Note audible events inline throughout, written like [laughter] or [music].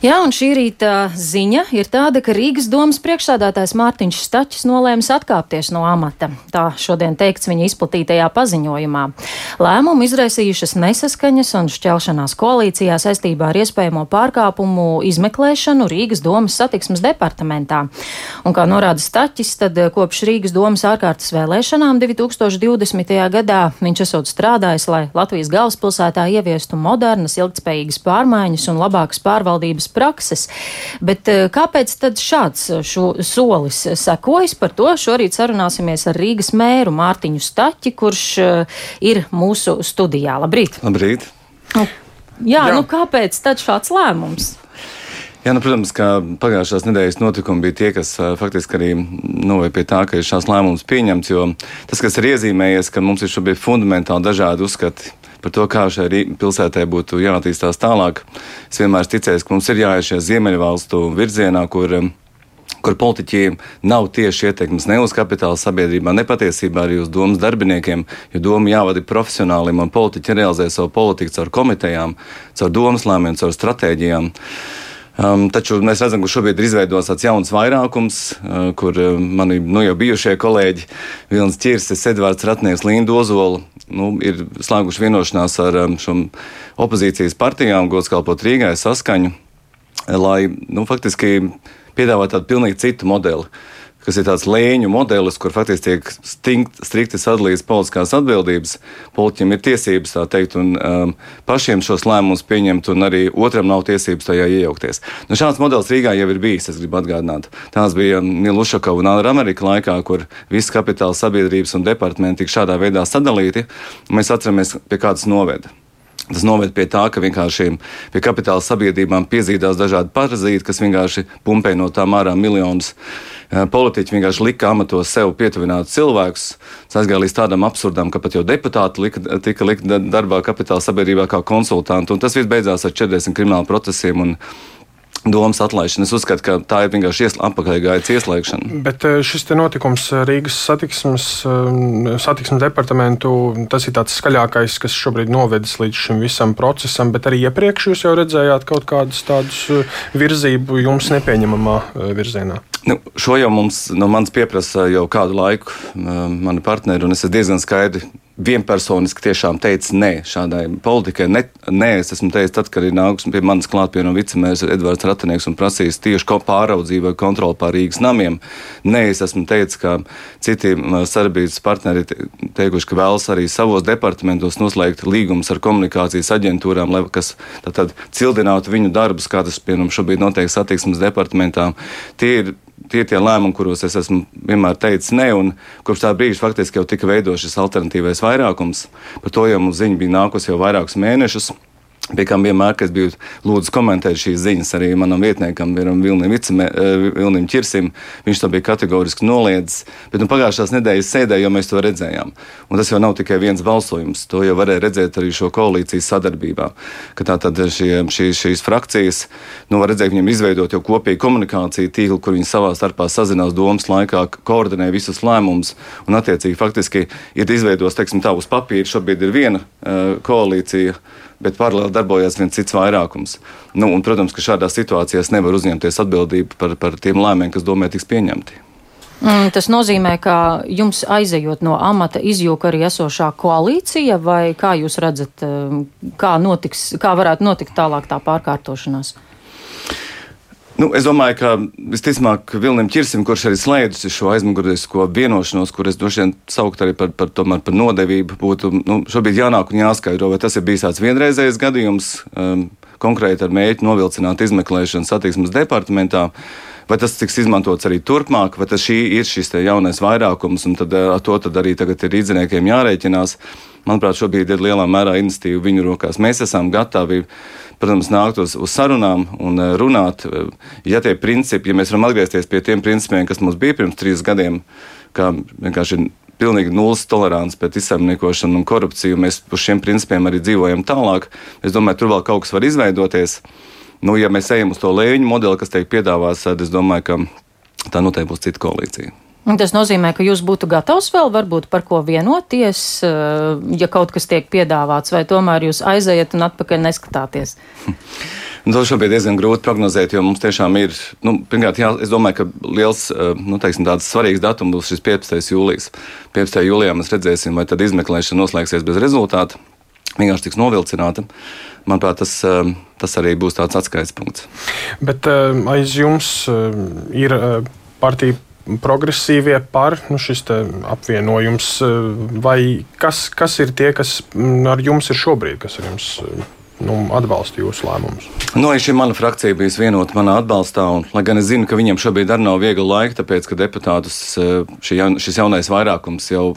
Jā, un šī rīta ziņa ir tāda, ka Rīgas domas priekšsādātājs Mārtiņš Stačs nolēmis atkāpties no amata. Tā šodien teikts viņa izplatītajā paziņojumā. Lēmumu izraisījušas nesaskaņas un šķelšanās koalīcijā saistībā ar iespējamo pārkāpumu izmeklēšanu Rīgas domas satiksmes departamentā. Un kā norāda Staķis, tad kopš Rīgas domas ārkārtas vēlēšanām 2020. gadā viņš esot strādājis, lai Latvijas galvaspilsētā ieviestu modernas, ilgtspējīgas pārmaiņas un labākas pārvaldības prakses. Bet eh, kāpēc tad šāds eh, šo, solis sekojas? Par to šorīt sarunāsimies ar Rīgas mēru Mārtiņu Staķi, kurš eh, ir mūsu studijā. Labrīt! Labrīt! Nu, jā, jā, nu kāpēc tad šāds lēmums? Jā, nu, protams, ka pagājušās nedēļas notikumi bija tie, kas faktiski arī noveda pie tā, ka ir šāds lēmums pieņemts. Jo tas, kas ir iezīmējies, ka mums ir šobrīd fundamentāli dažādi uzskati par to, kā šai pilsētai būtu jāattīstās tālāk. Es vienmēr ticēju, ka mums ir jāiet šajā ziemeļvalstu virzienā, kur um, kur politiķiem nav tieši ietekmes ne uz kapitāla sabiedrībā, ne patiesībā arī uz domas darbiniekiem, jo doma jāvada profesionālim un politiķi realizē savu politiku caur komitejām, caur domas lēmumiem, caur stratēģijām. Um, taču mēs redzam, ka šobrīd ir izveidots tāds jauns vairākums, uh, kur uh, mani nu, jau bijušie kolēģi Vilnis Čirsis, Edvards Ratnieks, Linda Ozola nu, ir slēguši vienošanās ar um, šiem opozīcijas partijām, gods kalpot Rīgai saskaņu, lai nu, faktiski piedāvātu tādu pilnīgi citu modeli kas ir tāds lēņu modelis, kur faktiski tiek stingt, strikti sadalīts politiskās atbildības. Politiķiem ir tiesības tā teikt, un um, pašiem šos lēmumus pieņemt, un arī otram nav tiesības tajā iejaukties. Nu, šāds modelis Rīgā jau ir bijis, es gribu atgādināt. Tās bija Nila Ušakova un Anna Amerika laikā, kur visas kapitāla sabiedrības un departamenti tika šādā veidā sadalīti. Mēs atceramies, pie kādas noveda. Tas noved pie tā, ka vienkārši pie kapitāla sabiedrībām piezīdās dažādi parazīti, kas vienkārši pumpē no tām ārā miljonus. Eh, politiķi vienkārši lika amatos sev pietuvināt cilvēkus. Tas aizgāja līdz tādam absurdam, ka pat jau deputāti lika, tika likt darbā kapitāla sabiedrībā kā konsultanti. Un tas viss beidzās ar 40 kriminālu procesiem. Un, domas atlaišana. Es uzskatu, ka tā ir vienkārši atpakaļgājas ieslēgšana. Bet eh, šis notikums eh, Rīgas satiksmes, eh, satiksmes departamentu, tas ir tāds skaļākais, kas šobrīd novedis līdz šim visam procesam, bet arī iepriekš jūs jau redzējāt kaut kādus tādus virzību jums nepieņemamā virzienā. Nu, šo jau mums no manis pieprasa jau kādu laiku mani partneri, un es diezgan skaidri vienpersoniski tiešām teica nē šādai politikai. Ne, nē, es esmu teicis, tad, kad ir nākus pie manis klāt piemēram vicemērs Edvards Ratenieks un prasījis tieši pāraudzību vai kontroli pār Rīgas namiem. Nē, es esmu teicis, ka citi sarbības partneri teikuši, ka vēlas arī savos departamentos noslēgt līgumus ar komunikācijas aģentūrām, lai, kas tad, tad cildinātu viņu darbus, kā tas, piemēram, šobrīd notiek satiksmes departamentā. Tie ir tie ir tie lēmumi, kuros es esmu vienmēr teicis nē, un kopš tā brīža faktiski jau tika veidots šis alternatīvais vairākums. Par to jau mums ziņa bija nākusi jau vairākus mēnešus. Pie kam vienmēr, kad biju lūdzu komentēt šīs ziņas, arī manam vietniekam, Vilnim, Vicime, eh, Vilnim Čirsim, viņš to bija kategoriski noliedzis. Bet nu, pagājušās nedēļas sēdē jau mēs to redzējām. Un tas jau nav tikai viens balsojums. To jau varēja redzēt arī šo koalīcijas sadarbībā. Ka tā tad šie, šī, šīs frakcijas, nu, var redzēt, viņiem izveidot jau kopīgu komunikāciju tīklu, kur viņi savā starpā sazinās domas laikā, koordinē visus lēmumus. Un, attiecīgi, faktiski ir izveidots, teiksim, tā uz papīra šobrīd ir viena uh, koalīcija bet paralēli darbojas viens cits vairākums. Nu, un, protams, ka šādās situācijās nevar uzņemties atbildību par, par tiem lēmumiem, kas domē tiks pieņemti. Mm, tas nozīmē, ka jums aizejot no amata izjūka arī esošā koalīcija, vai kā jūs redzat, eh, kā, notiks, kā varētu notikt tālāk tā pārkārtošanās? Nu, es domāju, ka visticamāk Vilnim Čirsim, kurš arī slēdzusi šo aizmugurisko vienošanos, kur es droši vien sauktu arī par, par, tomēr, par nodevību, būtu nu, šobrīd jānāk un jāskaidro, vai tas ir bijis tāds vienreizējs gadījums, um, konkrēti ar mēģi novilcināt izmeklēšanu satiksmes departamentā. Vai tas tiks izmantots arī turpmāk, vai tas ir šis jaunais vairākums, un tad, ar to tad arī tagad ir rīdziniekiem jārēķinās. Manuprāt, šobrīd ir lielā mērā iniciatīva viņu rokās. Mēs esam gatavi protams, nākt uz, uz sarunām un eh, runāt. Eh, ja tie principi, ja mēs varam atgriezties pie tiem principiem, kas mums bija pirms trīs gadiem, kā vienkārši pilnīgi nulles tolerants pret izsaimniekošanu un korupciju, mēs uz šiem principiem arī dzīvojam tālāk. Es domāju, tur vēl kaut kas var izveidoties. Nu, ja mēs ejam uz to lēņu modeli, kas tiek piedāvāts, tad es domāju, ka tā noteikti būs cita koalīcija. Tas nozīmē, ka jūs būtu gatavs vēl varbūt par ko vienoties, eh, ja kaut kas tiek piedāvāts, vai tomēr jūs aizejat un atpakaļ neskatāties? [laughs] Nu, to šobrīd diezgan grūti prognozēt, jo mums tiešām ir, nu, pirmkārt, jā, es domāju, ka liels, eh, nu, teiksim, tāds svarīgs datums būs šis 15. jūlijas. 15. jūlijā mēs redzēsim, vai tad izmeklēšana noslēgsies bez rezultātu, vienkārši tiks novilcināta. Manuprāt, tas, eh, tas arī būs tāds atskaites punkts. Bet aiz jums ir partija progresīvie par nu, šis apvienojums, vai kas, kas ir tie, kas mm, ar jums ir šobrīd, kas ar jums nu, atbalsta jūsu lēmumus? Nu, šī mana frakcija bija vienota manā atbalstā, un, lai gan es zinu, ka viņiem šobrīd arī nav viegli laika, tāpēc, ka deputātus šī, šis jaunais vairākums jau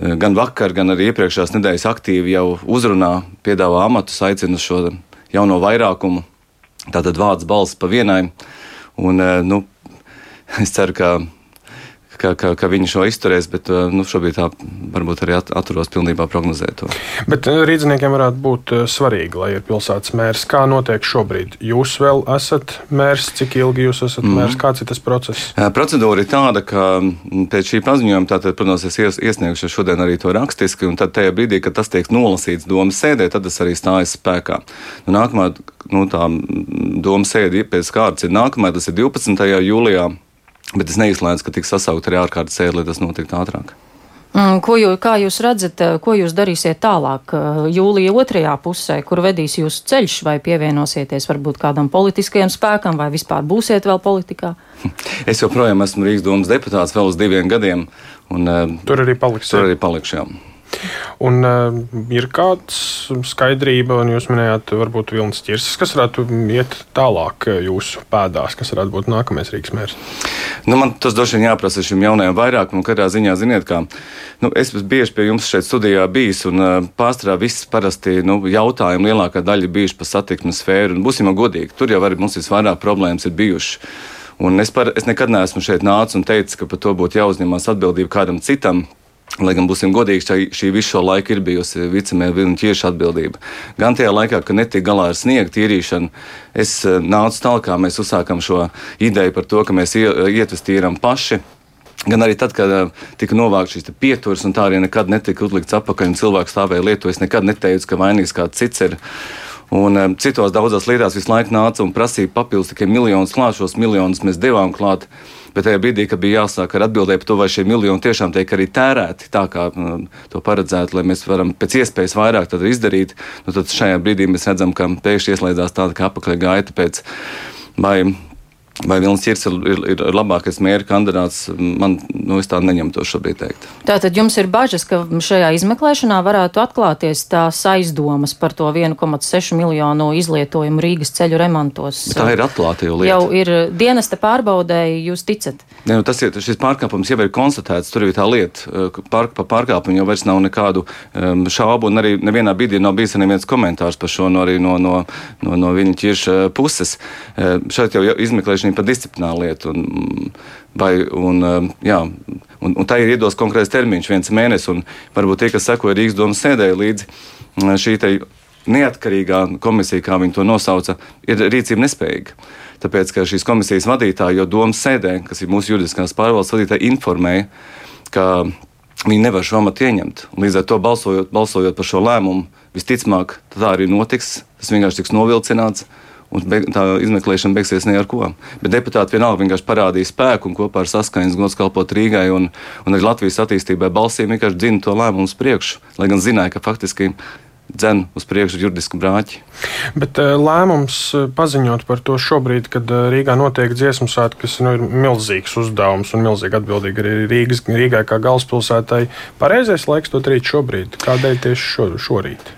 gan vakar, gan arī iepriekšējās nedēļas aktīvi jau uzrunā, piedāvā amatus, aicina šo jauno vairākumu. Tātad vārds balss pa vienai. Un, nu, [laughs] es ceru, ka ka, ka, ka viņi šo izturēs, bet uh, nu, šobrīd tā varbūt arī atturos pilnībā prognozēt to. Bet uh, rīzniekiem varētu būt uh, svarīgi, lai ir pilsētas mērs. Kā notiek šobrīd? Jūs vēl esat mērs, cik ilgi jūs esat mm. mērs, kāds ir tas process? Procedūra ir tāda, ka mm, pēc šī paziņojuma, tātad, protams, es ies, iesniegšu šodien arī to rakstiski, un tad tajā brīdī, kad tas tiek nolasīts domas sēdē, tad tas arī stājas spēkā. Nu, nākamā nu, tā mm, domas sēde pēc kārtas ir nākamā, tas ir 12. jūlijā. Bet es neizslēdzu, ka tiks sasaukt arī ārkārtas sēde, lai tas notiktu ātrāk. Mm, ko jūs, kā jūs redzat, eh, ko jūs darīsiet tālāk eh, jūlija otrajā pusē, kur vedīs jūsu ceļš, vai pievienosieties varbūt kādam politiskajam spēkam, vai vispār būsiet vēl politikā? [laughs] Es joprojām esmu Rīgas domas deputāts vēl uz diviem gadiem. Un, eh, tur arī palikšu. Tur arī palikšu. Jā. Un uh, ir kāda skaidrība, un jūs minējāt, varbūt Vilnis Čirsis, kas varētu iet tālāk eh, jūsu pēdās, kas varētu būt nākamais Rīgas mērs? Nu, man tas droši vien jāprasa šim jaunajam vairākumam, katrā ziņā, ziniet, kā nu, es bieži pie jums šeit studijā bijis, un uh, pārstrā viss parasti nu, jautājumi lielākā daļa bijuši par satiksmes sfēru, un būsim godīgi, tur jau arī mums visvairāk problēmas ir bijušas. Un es, par, es nekad neesmu šeit nācis un teicis, ka par to būtu jāuzņemas atbildība kādam citam. Lai gan būsim godīgi, šī, šī visu šo laiku ir bijusi vicemēra Vilna Čieša atbildība. Gan tajā laikā, kad netika galā ar sniega tīrīšanu, es eh, nācu tālāk, mēs uzsākām šo ideju par to, ka mēs ietves tīram paši. Gan arī tad, kad uh, tika novākts šīs pieturas, un tā arī nekad netika uzlikts atpakaļ, un cilvēks stāvēja lietu, es nekad neteicu, ka vainīgs kāds cits ir. Un um, citos daudzās lietās visu laiku nāca un prasīja papildus tikai miljonus klāt, šos miljonus mēs devām klāt. Bet tajā brīdī, kad bija jāsāk ar atbildēju par to, vai šie miljoni tiešām tiek arī tērēti tā, kā um, to paredzētu, lai mēs varam pēc iespējas vairāk izdarīt, nu, tad šajā brīdī mēs redzam, ka pēkšņi ieslēdzās tāda kā apakšļa gaita pēc vai Vai Vilnis Čirks ir, ir, ir labākais mēra kandidāts? Man nu, tā neņemu to šobrīd teikt. Tātad jums ir bažas, ka šajā izmeklēšanā varētu atklāties tās aizdomas par to 1,6 miljonu izlietojumu Rīgas ceļu remontos. Tā ir atklāta jau lieta. Jau ir dienesta pārbaudēji, jūs ticat? Ne, nu, tas ir, šis pārkāpums jau ir konstatēts, tur ir tā lieta, par, par pārkāpumu jau vairs nav nekādu um, šaubu, un arī nevienā brīdī nav bijis neviens komentārs par šo no, no, no, no, no viņa ķirša puses. Uh, šeit jau izmeklēšana ir par disciplināru lietu. Un, vai, un, um, jā, un, un tā ir iedos konkrēts termiņš, viens mēnesis. Varbūt tie, kas sekoja Rīgas domas sēdēji līdzi mm, šī neatkarīgā komisija, kā viņi to nosauca, ir rīcība nespējīga. Tāpēc, ka šīs komisijas vadītāji jau domas sēdē, kas ir mūsu juridiskās pārvaldes vadītāji, informēja, ka viņi nevar šo amatu ieņemt. Līdz ar to balsojot, balsojot par šo lēmumu, visticamāk, tā arī notiks. Tas vienkārši tiks novilcināts un tā izmeklēšana beigsies ne ar ko. Bet deputāti vienalga vienkārši parādīja spēku un kopā ar saskaņas gods kalpot Rīgai un, un arī Latvijas attīstībai balsīm vienkārši dzina to lēmumu uz priekšu, lai gan zināja, ka faktiski dzen uz priekšu juridisku brāķi. Bet uh, lēmums uh, paziņot par to šobrīd, kad uh, Rīgā notiek dziesmu svētki, kas nu, ir milzīgs uzdevums un milzīgi atbildīgi arī Rīgas, Rīgai kā galvaspilsētai, pareizais laiks to darīt šobrīd. Kādēļ tieši šo, šorīt?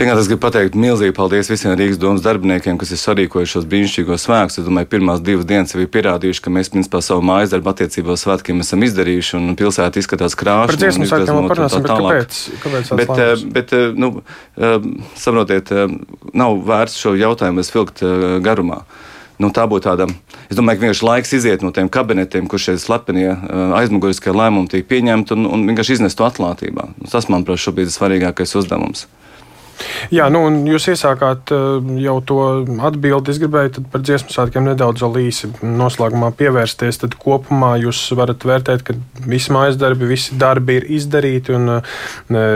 Pirmkārt, es gribu pateikt milzīgi paldies visiem Rīgas domas darbiniekiem, kas ir sarīkojuši šos brīnišķīgos svētkus. Es domāju, pirmās divas dienas jau ir pierādījuši, ka mēs principā savu mājas darbu attiecībā uz svētkiem esam izdarījuši, un pilsēta izskatās krāšņa. Par dziesmu svētkiem vēl parunāsim, bet kāpēc? kāpēc bet, eh, bet, eh, nu, eh, saprotiet, nav vērts šo jautājumu vilkt garumā. Nu, tā būtu tāda. Es domāju, ka vienkārši laiks iziet no tiem kabinetiem, kur šie slepenie aizmuguriskie lēmumi tiek pieņemti un, un vienkārši iznest to atklātībā. Tas, manuprāt, šobrīd ir svarīgākais uzdevums. Jā, nu, jūs iesākāt eh, jau to atbildi. Es gribēju par dziesmu svētkiem nedaudz līsi noslēgumā pievērsties. Tad kopumā jūs varat vērtēt, ka visi mājas darbi, visi darbi ir izdarīti un eh,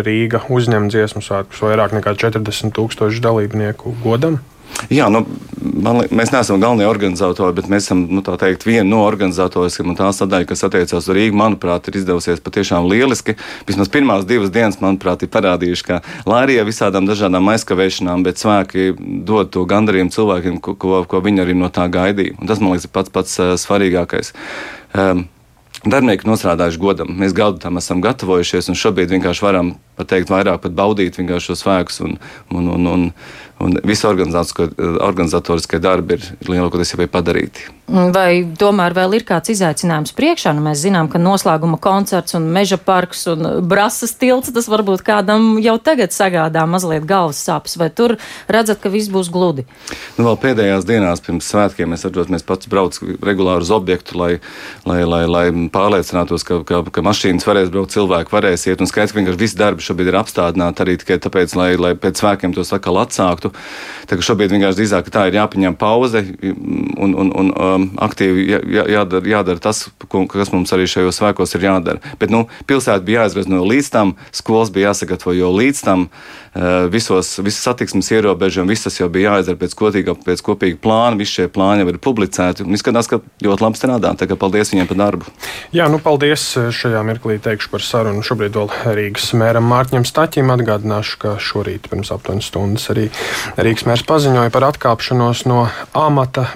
Rīga uzņem dziesmu svētkus vairāk nekā 40 tūkstošu dalībnieku godam. Jā, nu, man, mēs neesam galvenie organizatori, bet mēs esam nu, teikt, viena no organizatoriem. Tā sadaļa, kas attiecās uz Rīgu, manuprāt, ir izdevusies patiešām lieliski. Vismaz pirmās divas dienas, manuprāt, ir parādījuši, ka ar visādām dažādām aizkavēšanām, bet svēki dod to gandarījumu cilvēkiem, ko, ko, ko viņi arī no tā gaidīja. Un tas, man liekas, ir pats pats uh, svarīgākais. Um, Darbinieki nostrādājuši godam. Mēs gadu tam esam gatavojušies, un šobrīd vienkārši varam pateikt, vairāk pat baudīt šo spēkus. Un, un, un, un, un visi organizatoriskie darbi ir lielākoties jau padarīti. Vai tomēr vēl ir kāds izaicinājums priekšā? Nu, mēs zinām, ka noslēguma koncerts un meža parks un brasas tilts tas varbūt kādam jau tagad sagādā mazliet galvas sāpes. Vai tur redzat, ka viss būs gludi? Nu, vēl pēdējās dienās pirms svētkiem es atceros, mēs pats braucam regulāri uz objektu, lai, lai, lai, lai pārliecinātos, ka, ka, ka mašīnas varēs braukt, cilvēki varēs iet. Un skaidrs, ka vienkārši visi darbi šobrīd ir apstādināti arī tikai tāpēc, lai, lai pēc svētkiem tos atkal atsāktu. Tā kā šobrīd vienkārši drīzāk tā ir jāpaņem pauze un, un, un um, aktīvi jā, jādara, jādara tas, kas mums arī šajos svētkos ir jādara. Bet nu, pilsēta bija jāizved no līdz tam, skolas bija jāsagatavo jau līdz tam, uh, visos, visas satiksmes ierobežojumi, viss tas jau bija jāizdara pēc, kotīga, pēc kopīga plāna. Visi šie plāni jau ir publicēti izskatās, ka ļoti labi strādā. Kā paldies viņiem par darbu. Jā, nu paldies šajā mirklī teikšu par sarunu. Šobrīd vēl Rīgas mēram Mārķim Staķim atgādināšu, ka šorīt pirms aptuveni stundas arī Rīgas mērs paziņoja par atkāpšanos no amata.